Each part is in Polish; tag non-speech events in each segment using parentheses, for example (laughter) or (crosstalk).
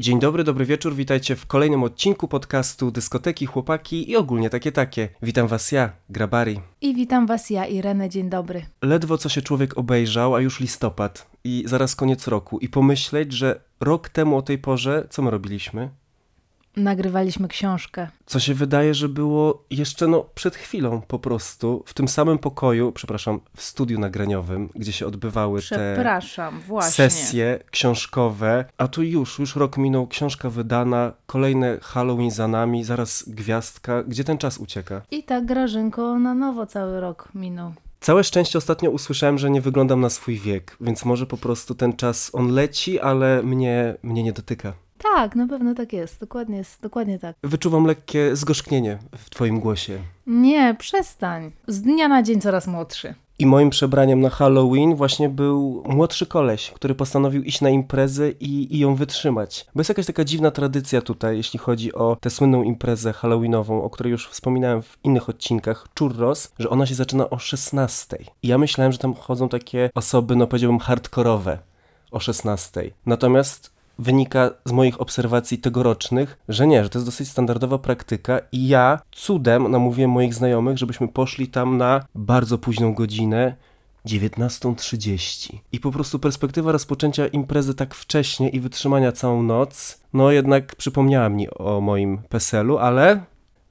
Dzień dobry, dobry wieczór, witajcie w kolejnym odcinku podcastu Dyskoteki, Chłopaki i ogólnie takie takie. Witam was ja, Grabari. I witam was ja, Irene, dzień dobry. Ledwo co się człowiek obejrzał, a już listopad i zaraz koniec roku i pomyśleć, że rok temu o tej porze co my robiliśmy? Nagrywaliśmy książkę. Co się wydaje, że było jeszcze no przed chwilą po prostu w tym samym pokoju, przepraszam, w studiu nagraniowym, gdzie się odbywały te Przepraszam, właśnie. sesje książkowe, a tu już, już rok minął, książka wydana, kolejne Halloween za nami, zaraz gwiazdka. Gdzie ten czas ucieka? I tak, Grażynko, na nowo cały rok minął. Całe szczęście ostatnio usłyszałem, że nie wyglądam na swój wiek, więc może po prostu ten czas on leci, ale mnie, mnie nie dotyka. Tak, na pewno tak jest, dokładnie jest, dokładnie tak. Wyczuwam lekkie zgorzknienie w twoim głosie. Nie, przestań. Z dnia na dzień coraz młodszy. I moim przebraniem na Halloween właśnie był młodszy koleś, który postanowił iść na imprezę i, i ją wytrzymać. Bo jest jakaś taka dziwna tradycja tutaj, jeśli chodzi o tę słynną imprezę halloweenową, o której już wspominałem w innych odcinkach, Churros, że ona się zaczyna o 16. I ja myślałem, że tam chodzą takie osoby, no powiedziałbym hardkorowe o 16. Natomiast wynika z moich obserwacji tegorocznych, że nie, że to jest dosyć standardowa praktyka i ja cudem namówiłem moich znajomych, żebyśmy poszli tam na bardzo późną godzinę, 19.30. I po prostu perspektywa rozpoczęcia imprezy tak wcześnie i wytrzymania całą noc, no jednak przypomniała mi o moim PESEL-u, ale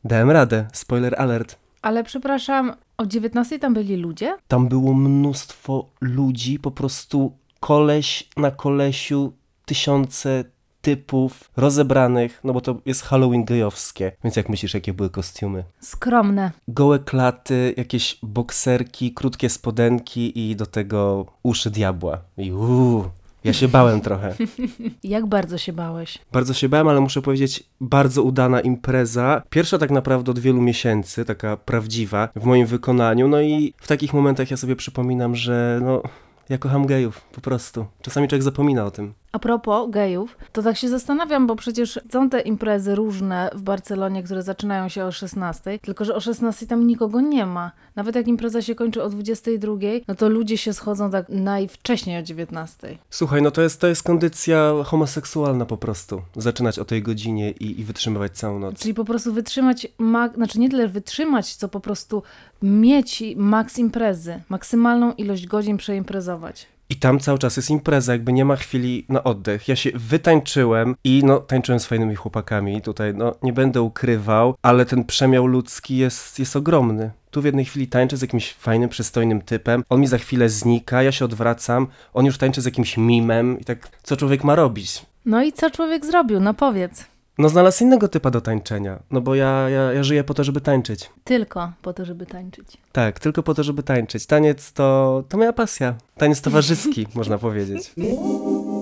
dałem radę. Spoiler alert. Ale przepraszam, o 19 tam byli ludzie? Tam było mnóstwo ludzi, po prostu koleś na kolesiu, tysiące typów rozebranych, no bo to jest Halloween gejowskie, więc jak myślisz, jakie były kostiumy? Skromne. Gołe klaty, jakieś bokserki, krótkie spodenki i do tego uszy diabła. I uuu, ja się bałem trochę. (laughs) Jak bardzo się bałeś? Bardzo się bałem, ale muszę powiedzieć, bardzo udana impreza. Pierwsza tak naprawdę od wielu miesięcy, taka prawdziwa w moim wykonaniu. No i w takich momentach ja sobie przypominam, że no, ja kocham gejów, po prostu. Czasami człowiek zapomina o tym. A propos gejów, to tak się zastanawiam, bo przecież są te imprezy różne w Barcelonie, które zaczynają się o 16, tylko że o 16 tam nikogo nie ma. Nawet jak impreza się kończy o 22, no to ludzie się schodzą tak najwcześniej o 19. Słuchaj, no to jest, to jest kondycja homoseksualna po prostu. Zaczynać o tej godzinie i, i wytrzymywać całą noc. Czyli po prostu wytrzymać, ma- znaczy nie tyle wytrzymać, co po prostu mieć maks imprezy, maksymalną ilość godzin przeimprezować. I tam cały czas jest impreza, jakby nie ma chwili na oddech. Ja się wytańczyłem i no tańczyłem z fajnymi chłopakami. Tutaj no nie będę ukrywał, ale ten przemiał ludzki jest, jest ogromny. Tu w jednej chwili tańczę z jakimś fajnym, przystojnym typem, on mi za chwilę znika, ja się odwracam, on już tańczy z jakimś mimem i tak, co człowiek ma robić? No i co człowiek zrobił? No powiedz. No znalazł innego typa do tańczenia, no bo ja, ja, ja żyję po to, żeby tańczyć. Tylko po to, żeby tańczyć. Tak, tylko po to, żeby tańczyć. Taniec to, to moja pasja. Taniec towarzyski, (laughs) można powiedzieć.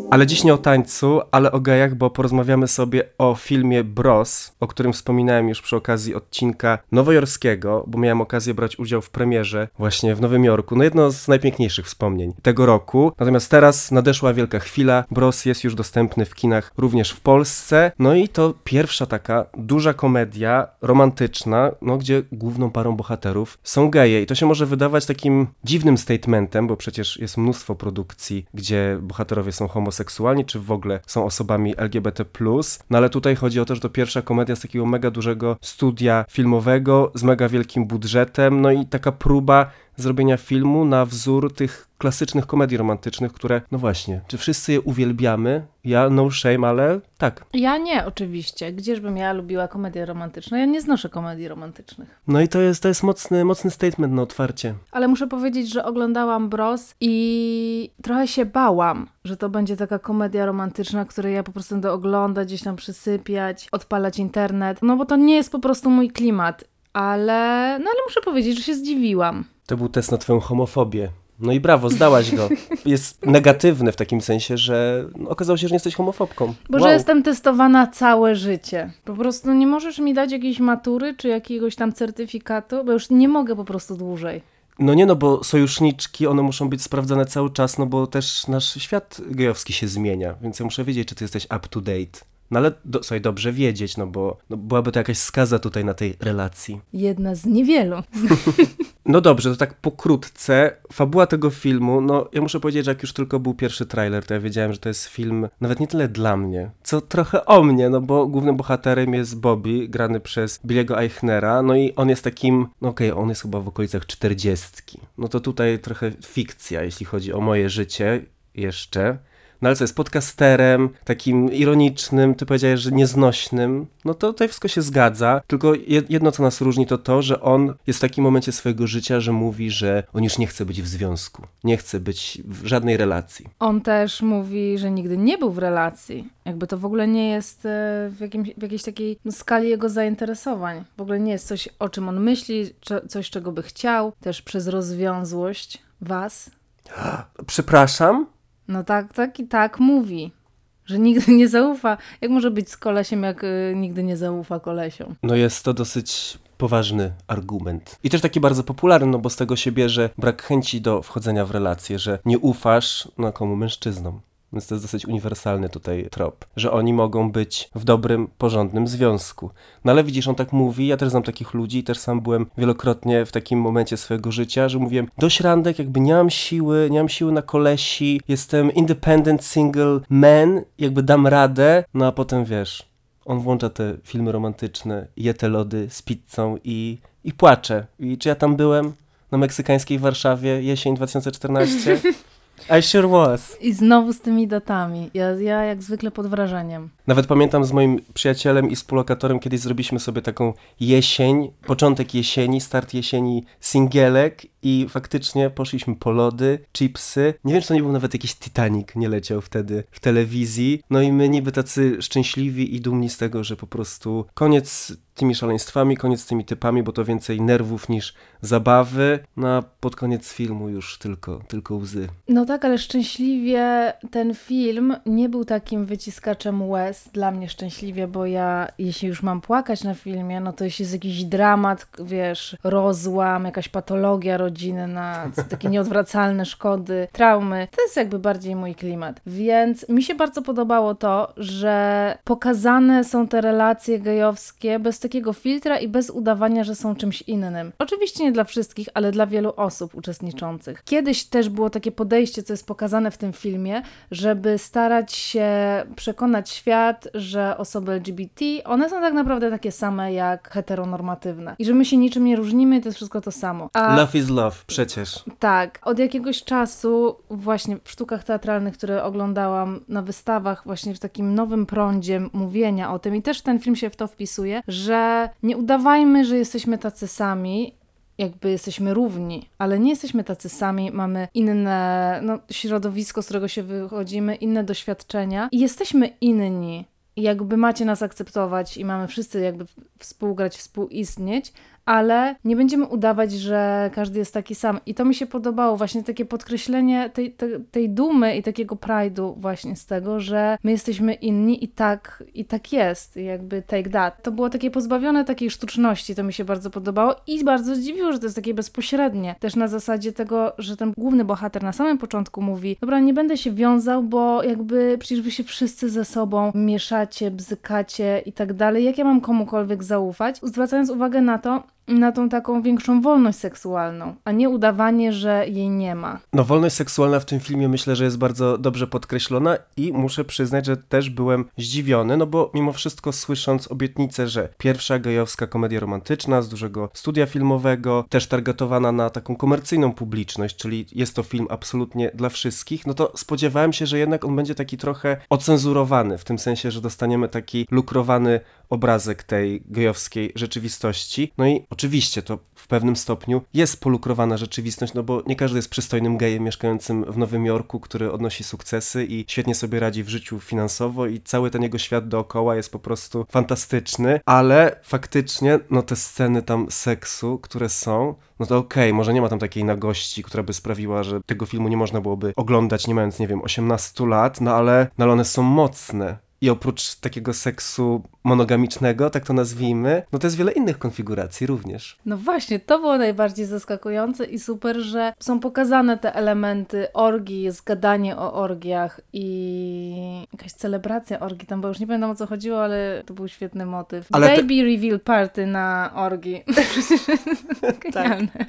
Ale dziś nie o tańcu, ale o gejach, bo porozmawiamy sobie o filmie Bros, o którym wspominałem już przy okazji odcinka nowojorskiego, bo miałem okazję brać udział w premierze właśnie w Nowym Jorku. No jedno z najpiękniejszych wspomnień tego roku. Natomiast teraz nadeszła wielka chwila. Bros jest już dostępny w kinach również w Polsce. No i to pierwsza taka duża komedia romantyczna, no gdzie główną parą bohaterów są geje. I to się może wydawać takim dziwnym statementem, bo przecież jest mnóstwo produkcji, gdzie bohaterowie są homoseksualni, czy w ogóle są osobami LGBT+. No ale tutaj chodzi o to, że to pierwsza komedia z takiego mega dużego studia filmowego, z mega wielkim budżetem, no i taka próba zrobienia filmu na wzór tych klasycznych komedii romantycznych, które, no właśnie, czy wszyscy je uwielbiamy? Ja no shame, ale tak. Ja nie, oczywiście. Gdzieżbym ja lubiła komedię romantyczną? Ja nie znoszę komedii romantycznych. No i to jest, to jest mocny, mocny statement na otwarcie. Ale muszę powiedzieć, że oglądałam Bros i trochę się bałam, że to będzie taka komedia romantyczna, której ja po prostu będę oglądać, gdzieś tam przysypiać, odpalać internet. No bo to nie jest po prostu mój klimat. Ale, no ale muszę powiedzieć, że się zdziwiłam. To był test na twoją homofobię. No i brawo, zdałaś go. (laughs) Jest negatywny w takim sensie, że okazało się, że nie jesteś homofobką. Bo że jestem testowana całe życie. Po prostu nie możesz mi dać jakiejś matury czy jakiegoś tam certyfikatu, bo już nie mogę po prostu dłużej. No nie no, bo sojuszniczki, one muszą być sprawdzane cały czas, no bo też nasz świat gejowski się zmienia, więc ja muszę wiedzieć, czy ty jesteś up to date. No ale do, słuchaj, dobrze wiedzieć, no bo no, byłaby to jakaś skaza tutaj na tej relacji. Jedna z niewielu. (laughs) No dobrze, to tak pokrótce. Fabuła tego filmu, no ja muszę powiedzieć, że jak już tylko był pierwszy trailer, to ja wiedziałem, że to jest film nawet nie tyle dla mnie, co trochę o mnie, no bo głównym bohaterem jest Bobby, grany przez Billiego Eichnera, no i on jest takim, no okej, okay, on jest chyba w okolicach czterdziestki. No to tutaj trochę fikcja, jeśli chodzi o moje życie jeszcze. No ale co, jest podcasterem, takim ironicznym, ty powiedziałeś, że nieznośnym, no to tutaj wszystko się zgadza, tylko jedno, co nas różni, to to, że on jest w takim momencie swojego życia, że mówi, że on już nie chce być w związku, nie chce być w żadnej relacji. On też mówi, że nigdy nie był w relacji. Jakby to w ogóle nie jest e, w, jakimś, w jakiejś takiej no, skali jego zainteresowań. W ogóle nie jest coś, o czym on myśli, coś, czego by chciał, też przez rozwiązłość was. (gasps) Przepraszam? No tak, tak i tak mówi. Że nigdy nie zaufa. Jak może być z kolesiem, jak y, nigdy nie zaufa kolesiom? No jest to dosyć poważny argument. I też taki bardzo popularny, no bo z tego się bierze brak chęci do wchodzenia w relacje, że nie ufasz, no komu mężczyznom. Więc to jest dosyć uniwersalny tutaj trop, że oni mogą być w dobrym, porządnym związku. No ale widzisz, on tak mówi, ja też znam takich ludzi też sam byłem wielokrotnie w takim momencie swojego życia, że mówiłem, dość randek, jakby nie mam siły, nie mam siły na kolesi, jestem independent single man, jakby dam radę, no a potem wiesz, on włącza te filmy romantyczne, je te lody z pizzą i, i płacze. I czy ja tam byłem? Na meksykańskiej Warszawie, jesień 2014? (laughs) I sure was. I znowu z tymi datami. Ja, ja jak zwykle pod wrażeniem. Nawet pamiętam z moim przyjacielem i współlokatorem kiedyś zrobiliśmy sobie taką jesień, początek jesieni, start jesieni singielek i faktycznie poszliśmy po lody, chipsy. Nie wiem, czy to nie był nawet jakiś Titanic, nie leciał wtedy w telewizji. No i my niby tacy szczęśliwi i dumni z tego, że po prostu koniec tymi szaleństwami, koniec z tymi typami, bo to więcej nerwów niż zabawy, no a pod koniec filmu już tylko, tylko łzy. No tak, ale szczęśliwie ten film nie był takim wyciskaczem łez dla mnie szczęśliwie, bo ja, jeśli już mam płakać na filmie, no to jeśli jest jakiś dramat, wiesz, rozłam, jakaś patologia rodzinna, (laughs) takie nieodwracalne szkody, traumy, to jest jakby bardziej mój klimat. Więc mi się bardzo podobało to, że pokazane są te relacje gejowskie bez takiego filtra i bez udawania, że są czymś innym. Oczywiście nie dla wszystkich, ale dla wielu osób uczestniczących. Kiedyś też było takie podejście, co jest pokazane w tym filmie, żeby starać się przekonać świat, że osoby LGBT, one są tak naprawdę takie same jak heteronormatywne. I że my się niczym nie różnimy i to jest wszystko to samo. A... Love is love, przecież. Tak. Od jakiegoś czasu właśnie w sztukach teatralnych, które oglądałam na wystawach, właśnie w takim nowym prądzie mówienia o tym i też ten film się w to wpisuje, że że nie udawajmy, że jesteśmy tacy sami, jakby jesteśmy równi, ale nie jesteśmy tacy sami, mamy inne no, środowisko, z którego się wychodzimy, inne doświadczenia i jesteśmy inni. Jakby macie nas akceptować i mamy wszyscy jakby współgrać, współistnieć, ale nie będziemy udawać, że każdy jest taki sam. I to mi się podobało, właśnie takie podkreślenie tej, tej, tej dumy i takiego pride'u właśnie z tego, że my jesteśmy inni i tak, i tak jest, jakby take that. To było takie pozbawione takiej sztuczności, to mi się bardzo podobało i bardzo zdziwiło, że to jest takie bezpośrednie. Też na zasadzie tego, że ten główny bohater na samym początku mówi, dobra, nie będę się wiązał, bo jakby przecież wy się wszyscy ze sobą mieszacie, bzykacie i tak dalej, jak ja mam komukolwiek zaufać? Zwracając uwagę na to, na tą taką większą wolność seksualną, a nie udawanie, że jej nie ma. No, wolność seksualna w tym filmie myślę, że jest bardzo dobrze podkreślona i muszę przyznać, że też byłem zdziwiony, no bo mimo wszystko słysząc obietnicę, że pierwsza gejowska komedia romantyczna z dużego studia filmowego, też targetowana na taką komercyjną publiczność, czyli jest to film absolutnie dla wszystkich, no to spodziewałem się, że jednak on będzie taki trochę ocenzurowany, w tym sensie, że dostaniemy taki lukrowany obrazek tej gejowskiej rzeczywistości. No i oczywiście to w pewnym stopniu jest polukrowana rzeczywistość, no bo nie każdy jest przystojnym gejem mieszkającym w Nowym Jorku, który odnosi sukcesy i świetnie sobie radzi w życiu finansowo i cały ten jego świat dookoła jest po prostu fantastyczny, ale faktycznie no te sceny tam seksu, które są, no to okej, okay, może nie ma tam takiej nagości, która by sprawiła, że tego filmu nie można byłoby oglądać nie mając, nie wiem, 18 lat, no ale, no ale one są mocne I oprócz takiego seksu monogamicznego, tak to nazwijmy, no to jest wiele innych konfiguracji również. No właśnie, to było najbardziej zaskakujące i super, że są pokazane te elementy orgii, jest gadanie o orgiach i jakaś celebracja orgii tam, bo już nie pamiętam o co chodziło, ale to był świetny motyw. Ale te- Baby reveal party na orgii. (laughs) (laughs) Genialne.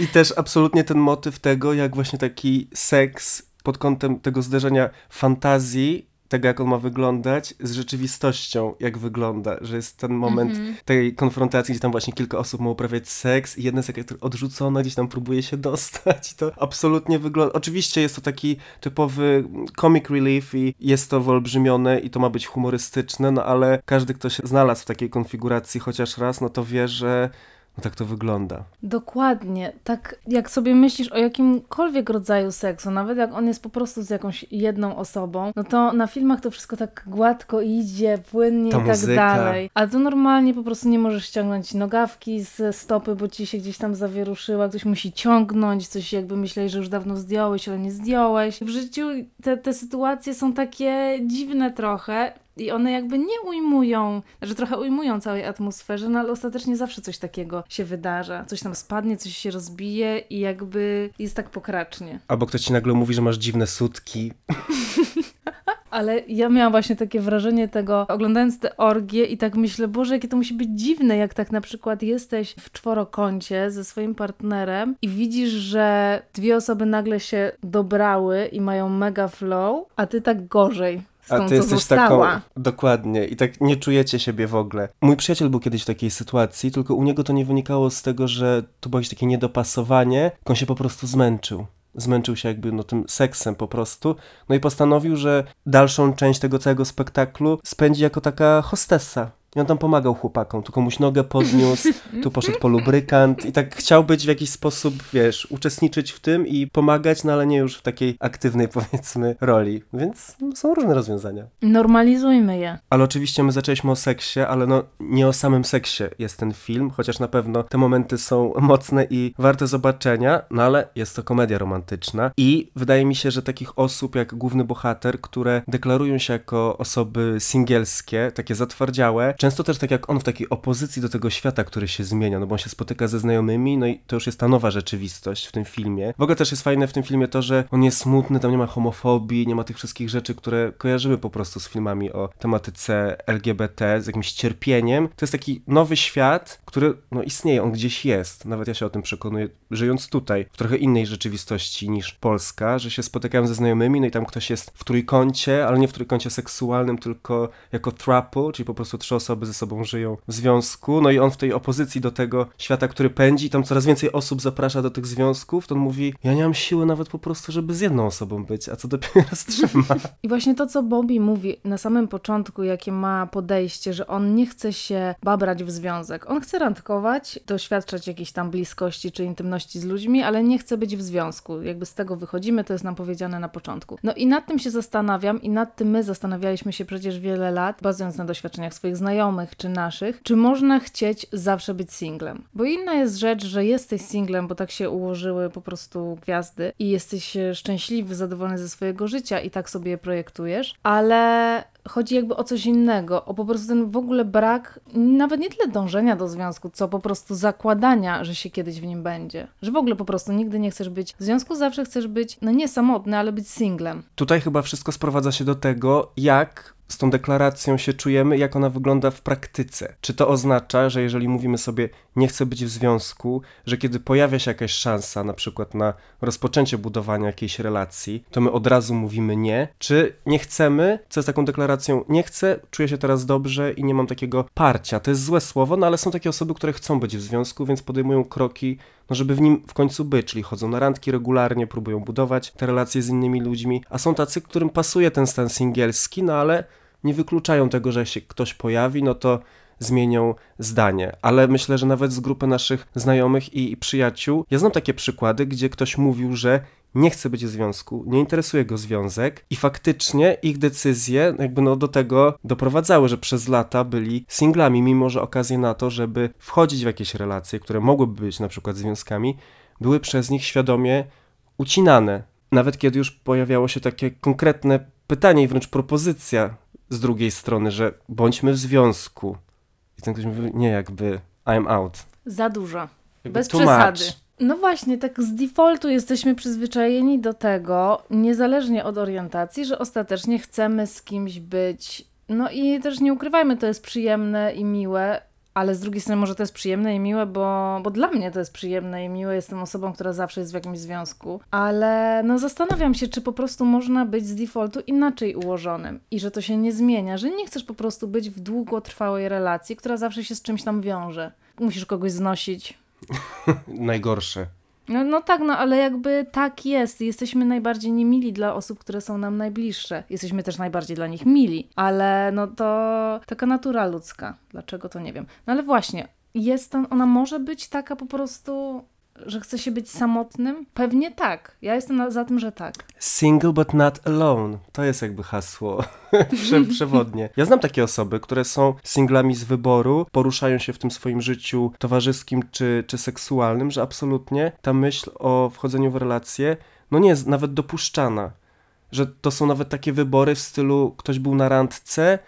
I też absolutnie ten motyw tego, jak właśnie taki seks pod kątem tego zderzenia fantazji, tego jak on ma wyglądać, z rzeczywistością, jak wygląda, że jest ten moment Mhm. tej konfrontacji, gdzie tam właśnie kilka osób ma uprawiać seks i jedna jest jakaś odrzucona, gdzieś tam próbuje się (laughs) dostać i to absolutnie wygląda... Oczywiście jest to taki typowy comic relief i jest to wyolbrzymione i to ma być humorystyczne, no ale każdy, kto się znalazł w takiej konfiguracji chociaż raz, no to wie, że no tak to wygląda. Dokładnie. Tak jak sobie myślisz o jakimkolwiek rodzaju seksu, nawet jak on jest po prostu z jakąś jedną osobą, no to na filmach to wszystko tak gładko idzie, płynnie Ta i tak muzyka. dalej. A tu normalnie po prostu nie możesz ściągnąć nogawki ze stopy, bo ci się gdzieś tam zawieruszyła, ktoś musi ciągnąć, coś jakby myśleli, że już dawno zdjąłeś, ale nie zdjąłeś. W życiu te, te sytuacje są takie dziwne trochę. I one jakby nie ujmują, że trochę ujmują całej atmosferze, no ale ostatecznie zawsze coś takiego się wydarza. Coś tam spadnie, coś się rozbije i jakby jest tak pokracznie. Albo ktoś ci nagle mówi, że masz dziwne sutki. (laughs) Ale ja miałam właśnie takie wrażenie tego, oglądając te orgie i tak myślę, Boże, jakie to musi być dziwne, jak tak na przykład jesteś w czworokącie ze swoim partnerem i widzisz, że dwie osoby nagle się dobrały i mają mega flow, a ty tak gorzej. Z tą, A ty co jesteś została. taką. Dokładnie. I tak nie czujecie siebie w ogóle. Mój przyjaciel był kiedyś w takiej sytuacji, tylko u niego to nie wynikało z tego, że to było jakieś takie niedopasowanie, tylko on się po prostu zmęczył. Zmęczył się jakby no, tym seksem po prostu. No i postanowił, że dalszą część tego całego spektaklu spędzi jako taka hostessa. I on tam pomagał chłopakom, tu komuś nogę podniósł, (laughs) tu poszedł po lubrykant i tak chciał być w jakiś sposób, wiesz, uczestniczyć w tym i pomagać, no ale nie już w takiej aktywnej, (laughs) powiedzmy, roli. Więc no, są różne rozwiązania. Normalizujmy je. Ale oczywiście my zaczęliśmy o seksie, ale no nie o samym seksie jest ten film, chociaż na pewno te momenty są mocne i warte zobaczenia, no ale jest to komedia romantyczna i wydaje mi się, że takich osób jak główny bohater, które deklarują się jako osoby singielskie, takie zatwardziałe, często też tak jak on w takiej opozycji do tego świata, który się zmienia, no bo on się spotyka ze znajomymi, no i to już jest ta nowa rzeczywistość w tym filmie. W ogóle też jest fajne w tym filmie to, że on jest smutny, tam nie ma homofobii, nie ma tych wszystkich rzeczy, które kojarzymy po prostu z filmami o tematyce LGBT, z jakimś cierpieniem. To jest taki nowy świat, który no istnieje, on gdzieś jest. Nawet ja się o tym przekonuję, żyjąc tutaj, w trochę innej rzeczywistości niż Polska, że się spotykają ze znajomymi, no i tam ktoś jest w trójkącie, ale nie w trójkącie seksualnym, tylko jako throuple, czyli po prostu trzy osoby ze sobą żyją w związku, no i on w tej opozycji do tego świata, który pędzi, tam coraz więcej osób zaprasza do tych związków, to on mówi, ja nie mam siły nawet po prostu, żeby z jedną osobą być, a co dopiero z trzema. (laughs) I właśnie to, co Bobby mówi na samym początku, jakie ma podejście, że on nie chce się babrać w związek. On chce randkować, doświadczać jakiejś tam bliskości czy intymności z ludźmi, ale nie chce być w związku. Jakby z tego wychodzimy, to jest nam powiedziane na początku. No i nad tym się zastanawiam i nad tym my zastanawialiśmy się przecież wiele lat, bazując na doświadczeniach swoich znajomych czy naszych, czy można chcieć zawsze być singlem. Bo inna jest rzecz, że jesteś singlem, bo tak się ułożyły po prostu gwiazdy i jesteś e, szczęśliwy, zadowolony ze swojego życia i tak sobie je projektujesz, ale chodzi jakby o coś innego, o po prostu ten w ogóle brak nawet nie tyle dążenia do związku, co po prostu zakładania, że się kiedyś w nim będzie. Że w ogóle po prostu nigdy nie chcesz być w związku, zawsze chcesz być, no nie samotny, ale być singlem. Tutaj chyba wszystko sprowadza się do tego, jak z tą deklaracją się czujemy, jak ona wygląda w praktyce. Czy to oznacza, że jeżeli mówimy sobie nie chcę być w związku, że kiedy pojawia się jakaś szansa, na przykład na rozpoczęcie budowania jakiejś relacji, to my od razu mówimy nie, czy nie chcemy, co jest taką deklaracją nie chcę, czuję się teraz dobrze i nie mam takiego parcia. To jest złe słowo, no ale są takie osoby, które chcą być w związku, więc podejmują kroki no żeby w nim w końcu być, czyli chodzą na randki regularnie, próbują budować te relacje z innymi ludźmi, a są tacy, którym pasuje ten stan singielski, no ale nie wykluczają tego, że się ktoś pojawi, no to zmienią zdanie. Ale myślę, że nawet z grupy naszych znajomych i, i przyjaciół, ja znam takie przykłady, gdzie ktoś mówił, że nie chce być w związku, nie interesuje go związek i faktycznie ich decyzje jakby no do tego doprowadzały, że przez lata byli singlami, mimo że okazje na to, żeby wchodzić w jakieś relacje, które mogłyby być na przykład związkami, były przez nich świadomie ucinane. Nawet kiedy już pojawiało się takie konkretne pytanie i wręcz propozycja z drugiej strony, że bądźmy w związku. I ten ktoś mówi, nie, jakby I'm out. Za dużo. Jakby Bez przesady. much. No właśnie, tak z defaultu jesteśmy przyzwyczajeni do tego, niezależnie od orientacji, że ostatecznie chcemy z kimś być. No i też nie ukrywajmy, to jest przyjemne i miłe, ale z drugiej strony może to jest przyjemne i miłe, bo, bo dla mnie to jest przyjemne i miłe. Jestem osobą, która zawsze jest w jakimś związku. Ale no zastanawiam się, czy po prostu można być z defaultu inaczej ułożonym i że to się nie zmienia, że nie chcesz po prostu być w długotrwałej relacji, która zawsze się z czymś tam wiąże. Musisz kogoś znosić, (laughs) Najgorsze. no, no tak, no ale jakby tak jest. Jesteśmy najbardziej niemili dla osób, które są nam najbliższe. Jesteśmy też najbardziej dla nich mili, ale no to taka natura ludzka. Dlaczego to nie wiem. No ale właśnie, jest to, ona może być taka po prostu, że chce się być samotnym? Pewnie tak. Ja jestem za tym, że tak. Single but not alone. To jest jakby hasło (laughs) prze przewodnie. Ja znam takie osoby, które są singlami z wyboru, poruszają się w tym swoim życiu towarzyskim czy, czy seksualnym, że absolutnie ta myśl o wchodzeniu w relacje no nie jest nawet dopuszczana. Że to są nawet takie wybory w stylu ktoś był na randce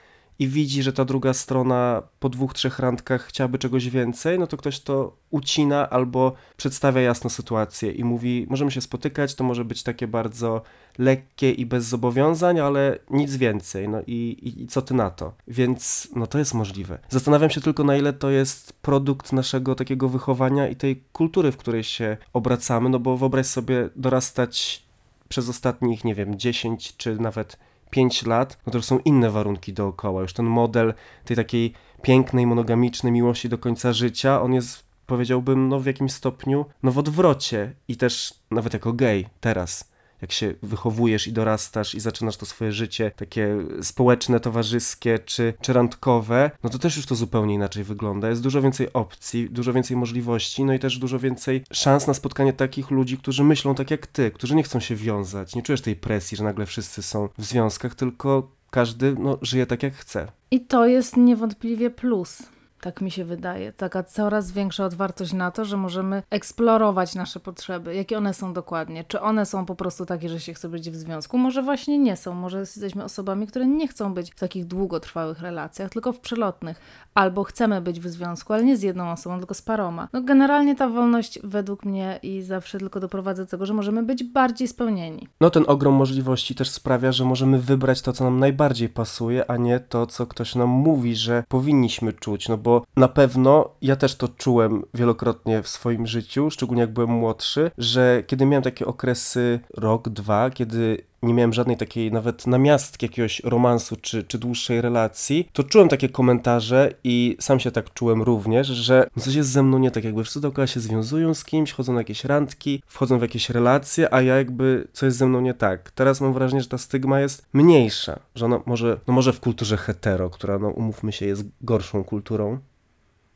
i widzi, że ta druga strona po dwóch, trzech randkach chciałaby czegoś więcej, no to ktoś to ucina albo przedstawia jasno sytuację i mówi, możemy się spotykać, to może być takie bardzo lekkie i bez zobowiązań, ale nic więcej, no i, i, i co ty na to? Więc no to jest możliwe. Zastanawiam się tylko na ile to jest produkt naszego takiego wychowania i tej kultury, w której się obracamy, no bo wyobraź sobie dorastać przez ostatnich, nie wiem, 10 czy nawet 5 lat, no to już są inne warunki dookoła. Już ten model tej takiej pięknej, monogamicznej miłości do końca życia, on jest, powiedziałbym, no w jakimś stopniu, no w odwrocie. I też nawet jako gej teraz, jak się wychowujesz i dorastasz i zaczynasz to swoje życie takie społeczne, towarzyskie czy, czy randkowe, no to też już to zupełnie inaczej wygląda. Jest dużo więcej opcji, dużo więcej możliwości, no i też dużo więcej szans na spotkanie takich ludzi, którzy myślą tak jak ty, którzy nie chcą się wiązać. Nie czujesz tej presji, że nagle wszyscy są w związkach, tylko każdy no, żyje tak jak chce. I to jest niewątpliwie plus. Tak mi się wydaje. Taka coraz większa otwartość na to, że możemy eksplorować nasze potrzeby. Jakie one są dokładnie? Czy one są po prostu takie, że się chce być w związku? Może właśnie nie są. Może jesteśmy osobami, które nie chcą być w takich długotrwałych relacjach, tylko w przelotnych. Albo chcemy być w związku, ale nie z jedną osobą, tylko z paroma. No generalnie ta wolność według mnie i zawsze tylko doprowadza do tego, że możemy być bardziej spełnieni. No ten ogrom możliwości też sprawia, że możemy wybrać to, co nam najbardziej pasuje, a nie to, co ktoś nam mówi, że powinniśmy czuć. No bo na pewno ja też to czułem wielokrotnie w swoim życiu, szczególnie jak byłem młodszy, że kiedy miałem takie okresy rok, dwa, kiedy nie miałem żadnej takiej nawet namiastki jakiegoś romansu czy, czy dłuższej relacji, to czułem takie komentarze i sam się tak czułem również, że coś jest ze mną nie tak, jakby wszyscy dookoła się związują z kimś, chodzą na jakieś randki, wchodzą w jakieś relacje, a ja jakby coś jest ze mną nie tak. Teraz mam wrażenie, że ta stygma jest mniejsza, że ona może, no może w kulturze hetero, która no umówmy się jest gorszą kulturą,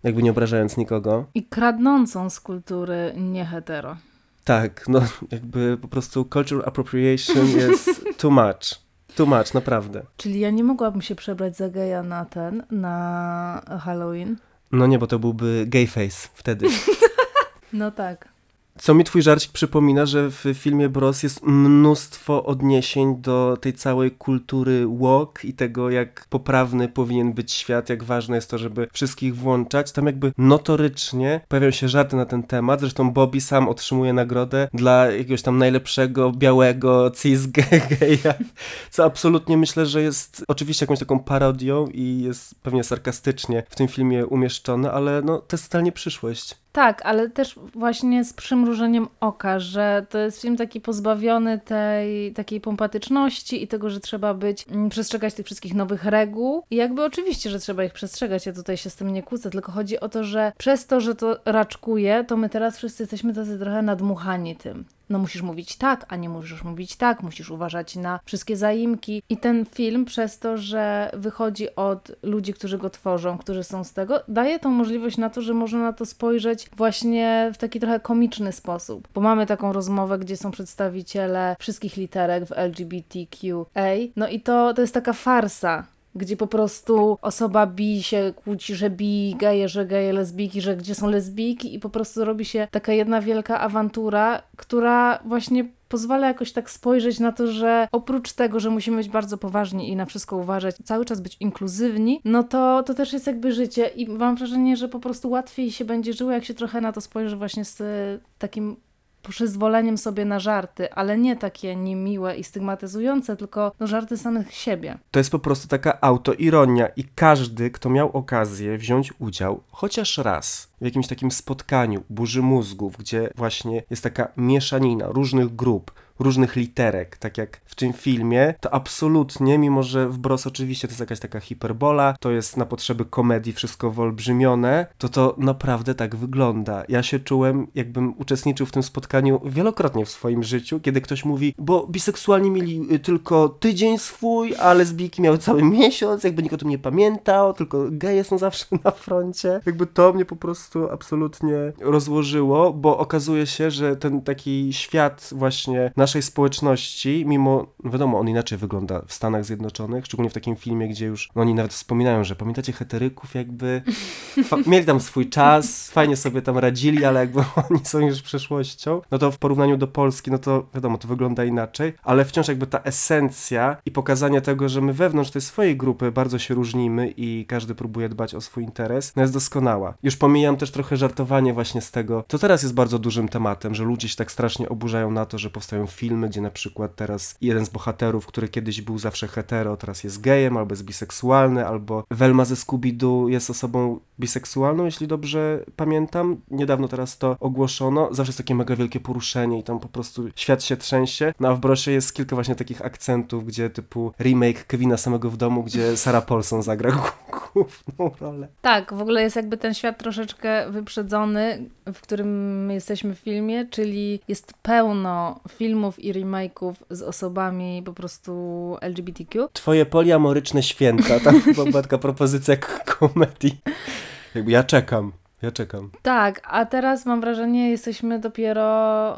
jakby nie obrażając nikogo. I kradnącą z kultury nie hetero. Tak, no jakby po prostu cultural appropriation jest too much. Too much, naprawdę. Czyli ja nie mogłabym się przebrać za geja na ten, na Halloween. No nie, bo to byłby gay face wtedy. (laughs) No tak. Co mi twój żarcik przypomina, że w filmie Bros jest mnóstwo odniesień do tej całej kultury walk i tego, jak poprawny powinien być świat, jak ważne jest to, żeby wszystkich włączać. Tam jakby notorycznie pojawiają się żarty na ten temat. Zresztą Bobby sam otrzymuje nagrodę dla jakiegoś tam najlepszego białego cis geja, co absolutnie myślę, że jest oczywiście jakąś taką parodią i jest pewnie sarkastycznie w tym filmie umieszczone, ale no to jest totalnie przyszłość. Tak, ale też właśnie z przymrużeniem oka, że to jest film taki pozbawiony tej takiej pompatyczności i tego, że trzeba być, mm, przestrzegać tych wszystkich nowych reguł. I jakby oczywiście, że trzeba ich przestrzegać, ja tutaj się z tym nie kłócę, tylko chodzi o to, że przez to, że to raczkuje, to my teraz wszyscy jesteśmy tacy trochę nadmuchani tym. No musisz mówić tak, a nie możesz mówić tak, musisz uważać na wszystkie zaimki. I ten film przez to, że wychodzi od ludzi, którzy go tworzą, którzy są z tego, daje tą możliwość na to, że można na to spojrzeć właśnie w taki trochę komiczny sposób. Bo mamy taką rozmowę, gdzie są przedstawiciele wszystkich literek w LGBTQA, no i to, to jest taka farsa, gdzie po prostu osoba bi się kłóci, że bi, geje, że geje, lesbijki, że gdzie są lesbijki i po prostu robi się taka jedna wielka awantura, która właśnie pozwala jakoś tak spojrzeć na to, że oprócz tego, że musimy być bardzo poważni i na wszystko uważać, cały czas być inkluzywni, no to, to też jest jakby życie i mam wrażenie, że po prostu łatwiej się będzie żyło, jak się trochę na to spojrzy właśnie z takim przyzwoleniem sobie na żarty, ale nie takie niemiłe i stygmatyzujące, tylko no, żarty samych siebie. To jest po prostu taka autoironia i każdy, kto miał okazję wziąć udział chociaż raz w jakimś takim spotkaniu, burzy mózgów, gdzie właśnie jest taka mieszanina różnych grup, różnych literek, tak jak w tym filmie, to absolutnie, mimo że w Bros oczywiście to jest jakaś taka hiperbola, to jest na potrzeby komedii wszystko wyolbrzymione, to to naprawdę tak wygląda. Ja się czułem, jakbym uczestniczył w tym spotkaniu wielokrotnie w swoim życiu, kiedy ktoś mówi, bo biseksualni mieli y, tylko tydzień swój, a lesbijki miały cały (laughs) miesiąc, jakby nikt o tym nie pamiętał, tylko geje są zawsze na froncie. Jakby to mnie po prostu absolutnie rozłożyło, bo okazuje się, że ten taki świat właśnie naszej społeczności, mimo, wiadomo, on inaczej wygląda w Stanach Zjednoczonych, szczególnie w takim filmie, gdzie już no oni nawet wspominają, że pamiętacie heteryków jakby, (laughs) mieli tam swój czas, fajnie sobie tam radzili, ale jakby (laughs) oni są już przeszłością, no to w porównaniu do Polski, no to wiadomo, to wygląda inaczej, ale wciąż jakby ta esencja i pokazanie tego, że my wewnątrz tej swojej grupy bardzo się różnimy i każdy próbuje dbać o swój interes, no jest doskonała. Już pomijam też trochę żartowanie właśnie z tego, to teraz jest bardzo dużym tematem, że ludzie się tak strasznie oburzają na to, że powstają filmy, gdzie na przykład teraz jeden z bohaterów, który kiedyś był zawsze hetero, teraz jest gejem, albo jest biseksualny, albo Velma ze Scooby-Doo jest osobą biseksualną, jeśli dobrze pamiętam. Niedawno teraz to ogłoszono. Zawsze jest takie mega wielkie poruszenie i tam po prostu świat się trzęsie. No a w Brosie jest kilka właśnie takich akcentów, gdzie typu remake Kevina samego w domu, gdzie (laughs) Sarah Paulson zagra główną rolę. Tak, w ogóle jest jakby ten świat troszeczkę wyprzedzony, w którym jesteśmy w filmie, czyli jest pełno filmów i remake'ów z osobami po prostu LGBTQ. Twoje poliamoryczne święta, (laughs) chyba była taka propozycja komedii. Jakby ja czekam. Ja czekam. Tak, a teraz mam wrażenie, jesteśmy dopiero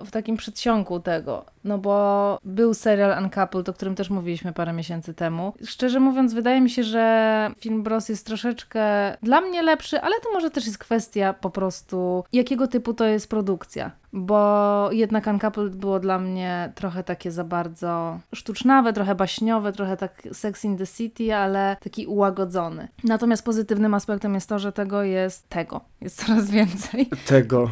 w takim przedsionku tego. No bo był serial Uncoupled, o którym też mówiliśmy parę miesięcy temu. Szczerze mówiąc, wydaje mi się, że film Bros jest troszeczkę dla mnie lepszy, ale to może też jest kwestia po prostu, jakiego typu to jest produkcja. Bo jednak Uncoupled było dla mnie trochę takie za bardzo sztucznawe, trochę baśniowe, trochę tak Sex in the City, ale taki ułagodzony. Natomiast pozytywnym aspektem jest to, że tego jest tego. Jest coraz więcej. (laughs) Tego.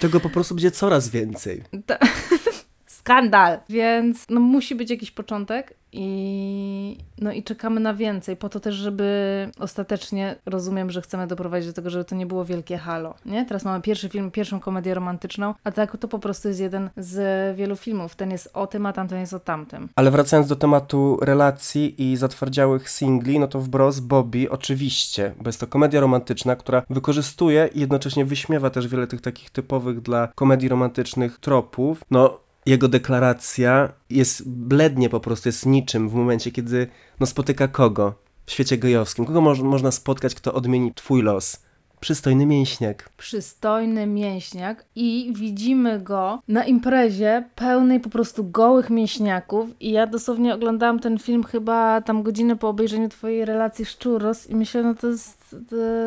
Tego po prostu będzie coraz więcej. (laughs) Skandal. Więc no, musi być jakiś początek i, no, i czekamy na więcej, po to też, żeby ostatecznie rozumiem, że chcemy doprowadzić do tego, żeby to nie było wielkie halo. Nie? Teraz mamy pierwszy film, pierwszą komedię romantyczną, a tak to po prostu jest jeden z wielu filmów. Ten jest o tym, a tamten jest o tamtym. Ale wracając do tematu relacji i zatwardziałych singli, no to w Bros Bobby oczywiście, bo jest to komedia romantyczna, która wykorzystuje i jednocześnie wyśmiewa też wiele tych takich typowych dla komedii romantycznych tropów. No, jego deklaracja jest blednie po prostu, jest niczym w momencie, kiedy no, spotyka kogo w świecie gejowskim. Kogo mo można spotkać, kto odmieni twój los? Przystojny mięśniak. Przystojny mięśniak i widzimy go na imprezie pełnej po prostu gołych mięśniaków i ja dosłownie oglądałam ten film chyba tam godzinę po obejrzeniu twojej relacji z Churros i myślę, no to jest...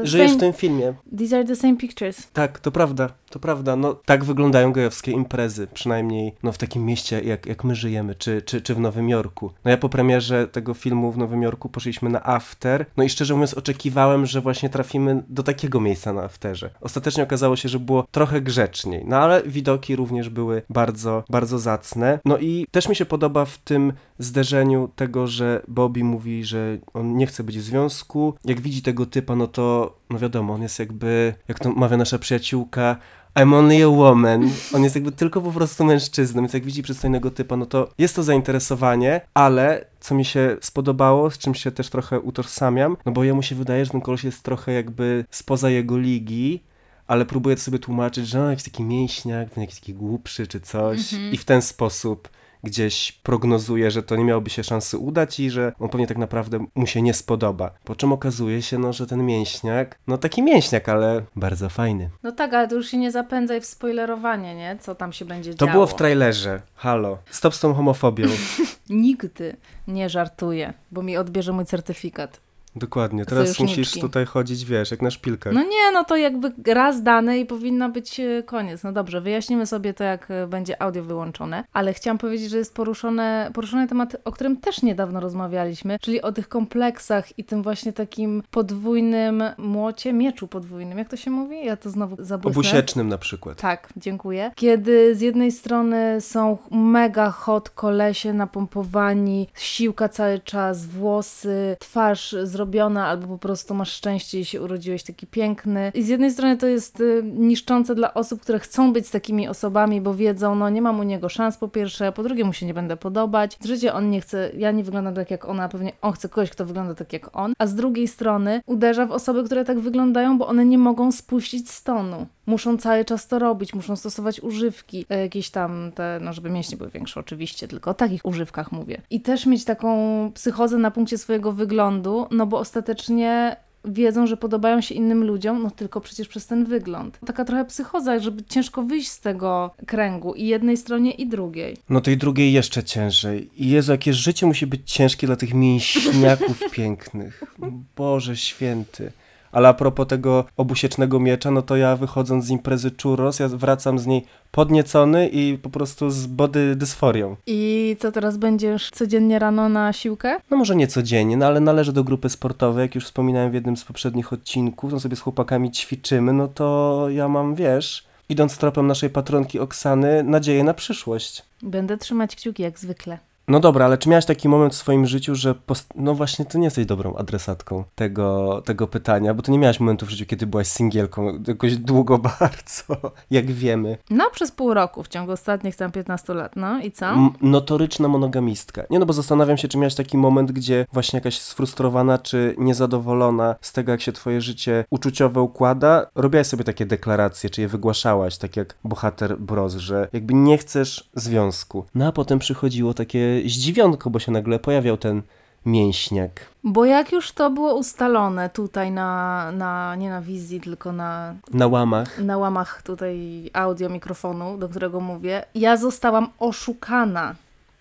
Żyjesz same... w tym filmie. These are the same pictures. Tak, to prawda, to prawda. No tak wyglądają gejowskie imprezy, przynajmniej no, w takim mieście, jak, jak my żyjemy, czy, czy, czy w Nowym Jorku. No ja po premierze tego filmu w Nowym Jorku poszliśmy na after, no i szczerze mówiąc oczekiwałem, że właśnie trafimy do takiego miejsca na afterze. Ostatecznie okazało się, że było trochę grzeczniej, no ale widoki również były bardzo, bardzo zacne. No i też mi się podoba w tym zderzeniu tego, że Bobby mówi, że on nie chce być w związku. Jak widzi tego typa, no to, no wiadomo, on jest jakby, jak to mawia nasza przyjaciółka, I'm only a woman. On jest jakby tylko po prostu mężczyzną, więc jak widzi przystojnego typa, no to jest to zainteresowanie, ale co mi się spodobało, z czym się też trochę utożsamiam, no bo jemu się wydaje, że ten koleś jest trochę jakby spoza jego ligi, ale próbuje sobie tłumaczyć, że on jakiś taki mięśniak, jakiś taki głupszy czy coś Mhm. i w ten sposób gdzieś prognozuje, że to nie miałoby się szansy udać i że on pewnie tak naprawdę mu się nie spodoba. Po czym okazuje się, no, że ten mięśniak, no taki mięśniak, ale bardzo fajny. No tak, ale to już się nie zapędzaj w spoilerowanie, nie? Co tam się będzie To działo. było w trailerze. Halo. Stop z tą homofobią. (laughs) Nigdy nie żartuję, bo mi odbierze mój certyfikat. Dokładnie. Teraz Sojuszniczki. musisz tutaj chodzić, wiesz, jak na szpilkach. No nie, no to jakby raz dane i powinno być e, koniec. No dobrze, wyjaśnimy sobie to, jak e, będzie audio wyłączone, ale chciałam powiedzieć, że jest poruszone, poruszony temat, o którym też niedawno rozmawialiśmy, czyli o tych kompleksach i tym właśnie takim podwójnym młocie, mieczu podwójnym. Jak to się mówi? Ja to znowu zabłysnę. Obusiecznym na przykład. Tak, dziękuję. Kiedy z jednej strony są mega hot kolesie napompowani, siłka cały czas, włosy, twarz zrobiona, albo po prostu masz szczęście i się urodziłeś taki piękny. I z jednej strony to jest y, niszczące dla osób, które chcą być z takimi osobami, bo wiedzą, no nie mam u niego szans po pierwsze, po drugie mu się nie będę podobać, trzecie on nie chce, ja nie wyglądam tak jak ona, pewnie on chce kogoś, kto wygląda tak jak on, a z drugiej strony uderza w osoby, które tak wyglądają, bo one nie mogą spuścić stonu muszą cały czas to robić, muszą stosować używki, e, jakieś tam te, no żeby mięśnie były większe oczywiście, tylko o takich używkach mówię. I też mieć taką psychozę na punkcie swojego wyglądu, no bo ostatecznie wiedzą, że podobają się innym ludziom, no tylko przecież przez ten wygląd. Taka trochę psychoza, żeby ciężko wyjść z tego kręgu i jednej stronie i drugiej. No tej drugiej jeszcze ciężej. I Jezu, jakie życie musi być ciężkie dla tych mięśniaków (laughs) pięknych. Boże święty. Ale a propos tego obusiecznego miecza, no to ja wychodząc z imprezy churros, ja wracam z niej podniecony i po prostu z body dysforią. I co teraz będziesz codziennie rano na siłkę? No może nie codziennie, no ale należę do grupy sportowej, jak już wspominałem w jednym z poprzednich odcinków, no sobie z chłopakami ćwiczymy, no to ja mam, wiesz, idąc tropem naszej patronki Oksany, nadzieję na przyszłość. Będę trzymać kciuki jak zwykle. No dobra, ale czy miałaś taki moment w swoim życiu, że no właśnie ty nie jesteś dobrą adresatką tego, tego pytania, bo ty nie miałaś momentu w życiu, kiedy byłaś singielką jakoś długo (laughs) bardzo, jak wiemy. No przez pół roku, w ciągu ostatnich tam 15 lat, no i co? M- notoryczna monogamistka. Nie no, bo zastanawiam się, czy miałaś taki moment, gdzie właśnie jakaś sfrustrowana czy niezadowolona z tego, jak się twoje życie uczuciowe układa, robiłaś sobie takie deklaracje, czy je wygłaszałaś, tak jak bohater Bros, że jakby nie chcesz związku. No a potem przychodziło takie zdziwionko, bo się nagle pojawiał ten mięśniak. Bo jak już to było ustalone tutaj na, na nie na wizji, tylko na, Na łamach. na łamach tutaj audio mikrofonu, do którego mówię, ja zostałam oszukana.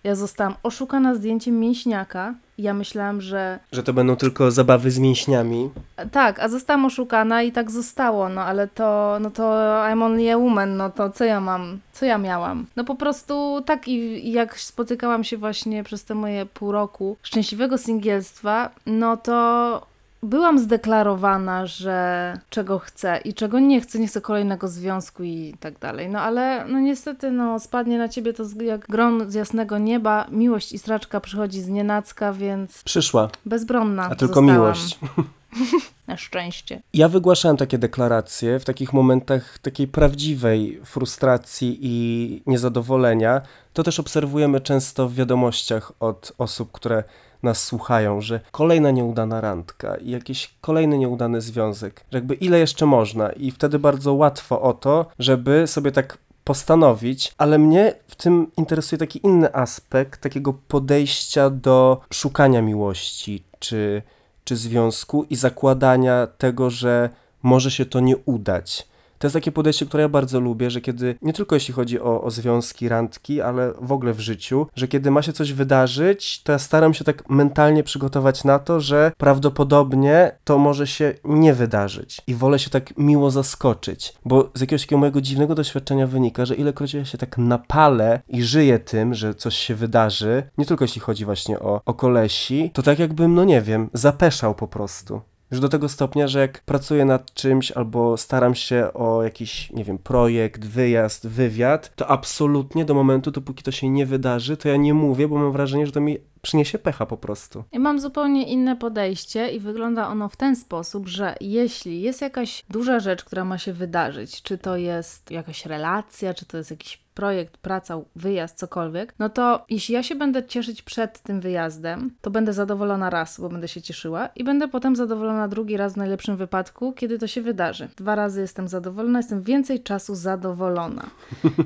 Ja zostałam oszukana zdjęciem mięśniaka. Ja myślałam, że Że to będą tylko zabawy z mięśniami. tak, a zostałam oszukana i tak zostało, no ale to, no to I'm only a woman, no to co ja mam, co ja miałam? No po prostu tak i, i jak spotykałam się właśnie przez te moje pół roku szczęśliwego singielstwa, no to byłam zdeklarowana, że czego chcę i czego nie chcę, nie chcę kolejnego związku i tak dalej. No ale no niestety no spadnie na ciebie to jak grom z jasnego nieba, miłość i straczka przychodzi z nienacka, więc Przyszła, bezbronna a tylko zostałam. miłość. (laughs) Na szczęście. Ja wygłaszałem takie deklaracje w takich momentach takiej prawdziwej frustracji i niezadowolenia. To też obserwujemy często w wiadomościach od osób, które nas słuchają, że kolejna nieudana randka i jakiś kolejny nieudany związek, że jakby ile jeszcze można i wtedy bardzo łatwo o to, żeby sobie tak postanowić, ale mnie w tym interesuje taki inny aspekt takiego podejścia do szukania miłości, czy czy związku i zakładania tego, że może się to nie udać. To jest takie podejście, które ja bardzo lubię, że kiedy, nie tylko jeśli chodzi o, o związki, randki, ale w ogóle w życiu, że kiedy ma się coś wydarzyć, to ja staram się tak mentalnie przygotować na to, że prawdopodobnie to może się nie wydarzyć. I wolę się tak miło zaskoczyć, bo z jakiegoś takiego mojego dziwnego doświadczenia wynika, że ilekroć ja się tak napalę i żyję tym, że coś się wydarzy, nie tylko jeśli chodzi właśnie o, o kolesi, to tak jakbym, no nie wiem, zapeszał po prostu. Już do tego stopnia, że jak pracuję nad czymś albo staram się o jakiś, nie wiem, projekt, wyjazd, wywiad, to absolutnie do momentu, dopóki to się nie wydarzy, to ja nie mówię, bo mam wrażenie, że to mi przyniesie pecha po prostu. Ja mam zupełnie inne podejście i wygląda ono w ten sposób, że jeśli jest jakaś duża rzecz, która ma się wydarzyć, czy to jest jakaś relacja, czy to jest jakiś projekt, praca, wyjazd, cokolwiek, no to jeśli ja się będę cieszyć przed tym wyjazdem, to będę zadowolona raz, bo będę się cieszyła i będę potem zadowolona drugi raz w najlepszym wypadku, kiedy to się wydarzy. Dwa razy jestem zadowolona, jestem więcej czasu zadowolona.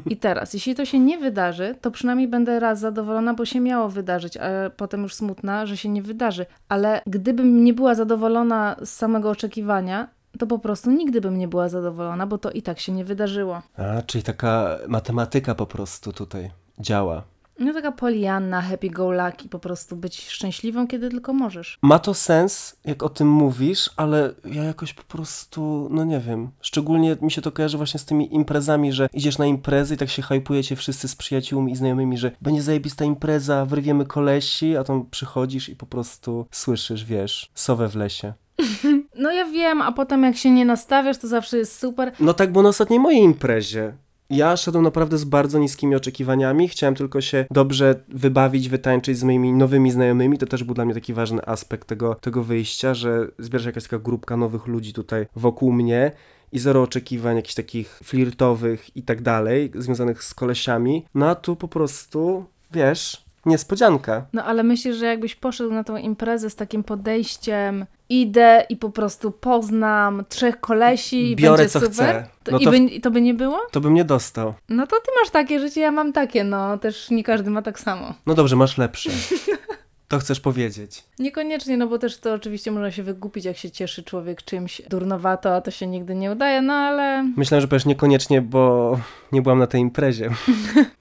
I teraz, jeśli to się nie wydarzy, to przynajmniej będę raz zadowolona, bo się miało wydarzyć, a potem już smutna, że się nie wydarzy. Ale gdybym nie była zadowolona z samego oczekiwania, to po prostu nigdy bym nie była zadowolona, bo to i tak się nie wydarzyło. A, czyli taka matematyka po prostu tutaj działa. No taka polianna, happy go lucky, po prostu być szczęśliwą, kiedy tylko możesz. Ma to sens, jak o tym mówisz, ale ja jakoś po prostu, no nie wiem. Szczególnie mi się to kojarzy właśnie z tymi imprezami, że idziesz na imprezy i tak się hypujecie wszyscy z przyjaciółmi i znajomymi, że będzie zajebista impreza, wyrwiemy kolesi, a tam przychodzisz i po prostu słyszysz, wiesz, sowę w lesie. (laughs) No ja wiem, a potem jak się nie nastawiasz, to zawsze jest super. No tak było na ostatniej mojej imprezie. Ja szedłem naprawdę z bardzo niskimi oczekiwaniami. Chciałem tylko się dobrze wybawić, wytańczyć z moimi nowymi znajomymi. To też był dla mnie taki ważny aspekt tego, tego wyjścia, że zbiera się jakaś taka grupka nowych ludzi tutaj wokół mnie i zero oczekiwań jakichś takich flirtowych i tak dalej, związanych z kolesiami. No a tu po prostu, wiesz, niespodzianka. No ale myślisz, że jakbyś poszedł na tą imprezę z takim podejściem, idę i po prostu poznam trzech kolesi i Biorę będzie co super, chcę. To, No i, to, by, I to by nie było? to bym nie dostał. No to ty masz takie życie, ja mam takie, no też nie każdy ma tak samo. No dobrze, masz lepsze. (laughs) To chcesz powiedzieć. Niekoniecznie, no bo też to oczywiście można się wygupić, jak się cieszy człowiek czymś durnowato, a to się nigdy nie udaje, no ale... Myślałem, że powiesz niekoniecznie, bo nie byłam na tej imprezie. (laughs)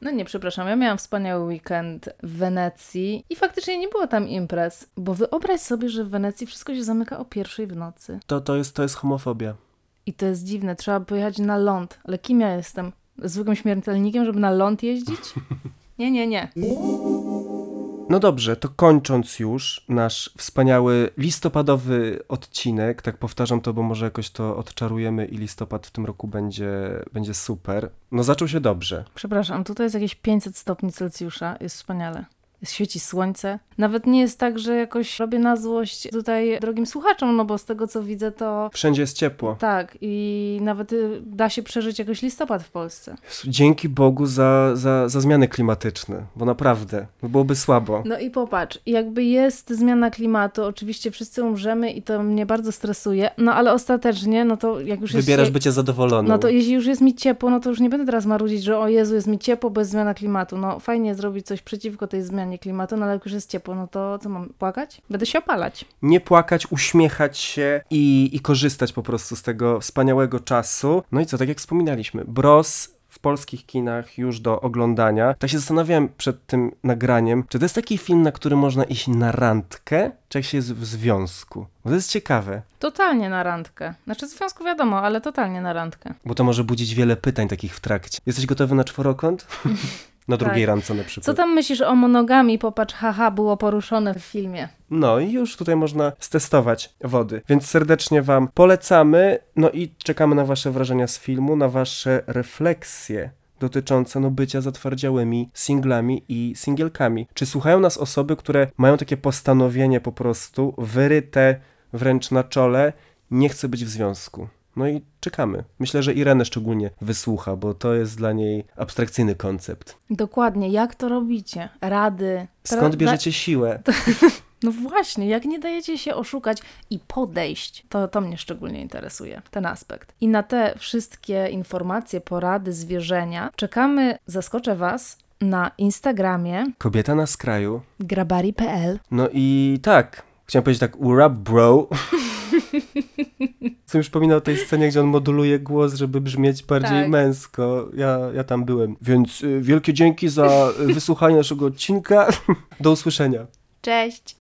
No nie, przepraszam, ja miałam wspaniały weekend w Wenecji i faktycznie nie było tam imprez, bo wyobraź sobie, że w Wenecji wszystko się zamyka o pierwszej w nocy. To, to, jest, to jest homofobia. I to jest dziwne, trzeba pojechać na ląd, ale kim ja jestem? Zwykłym śmiertelnikiem, żeby na ląd jeździć? (laughs) Nie, nie, nie. No dobrze, to kończąc już nasz wspaniały listopadowy odcinek, tak powtarzam to, bo może jakoś to odczarujemy i listopad w tym roku będzie, będzie super. No zaczął się dobrze. Przepraszam, tutaj jest jakieś 500 stopni Celsjusza, jest wspaniale. Świeci słońce. Nawet nie jest tak, że jakoś robię na złość tutaj drogim słuchaczom, no bo z tego co widzę to Wszędzie jest ciepło. tak i nawet y, da się przeżyć jakoś listopad w Polsce. Dzięki Bogu za, za, za zmiany klimatyczne, bo naprawdę, byłoby słabo. No i popatrz, jakby jest zmiana klimatu, oczywiście wszyscy umrzemy i to mnie bardzo stresuje, no ale ostatecznie, no to jak już Wybierasz jest... bycie zadowoloną. No to jeśli już jest mi ciepło, no to już nie będę teraz marudzić, że o Jezu, jest mi ciepło, jest zmiana klimatu. No fajnie zrobić coś przeciwko tej zmianie klimatu, no ale jak już jest ciepło, no to co mam, płakać? Będę się opalać. Nie płakać, uśmiechać się i, i korzystać po prostu z tego wspaniałego czasu. No i co, tak jak wspominaliśmy, Bros w polskich kinach już do oglądania. Tak się zastanawiałem przed tym nagraniem, czy to jest taki film, na który można iść na randkę, czy jak się jest w związku. Bo to jest ciekawe, Totalnie na randkę. Znaczy w związku wiadomo, ale totalnie na randkę. bo to może budzić wiele pytań takich w trakcie. Jesteś gotowy na czworokąt? (laughs) na drugiej Tak. randce na przykład. Co tam myślisz o monogami? Popatrz, haha, było poruszone w filmie. No i już tutaj można stestować wody. Więc serdecznie Wam polecamy. No i czekamy na Wasze wrażenia z filmu, na Wasze refleksje dotyczące no, bycia zatwardziałymi singlami i singielkami. Czy słuchają nas osoby, które mają takie postanowienie po prostu wyryte wręcz na czole, nie chcę być w związku? No i czekamy. Myślę, że Irenę szczególnie wysłucha, bo to jest dla niej abstrakcyjny koncept. Dokładnie, jak to robicie? Rady. Skąd bierzecie siłę? (laughs) No właśnie, jak nie dajecie się oszukać i podejść, to, to mnie szczególnie interesuje, ten aspekt. I na te wszystkie informacje, porady, zwierzenia czekamy, zaskoczę Was, na Instagramie Kobieta na skraju grabari.pl. No i tak, chciałem powiedzieć tak, up, bro. (laughs) Co mi przypomina o tej scenie, gdzie on moduluje głos, żeby brzmieć bardziej Tak. męsko. Ja, ja tam byłem. Więc y, wielkie dzięki za y, wysłuchanie naszego odcinka. (laughs) Do usłyszenia. Cześć!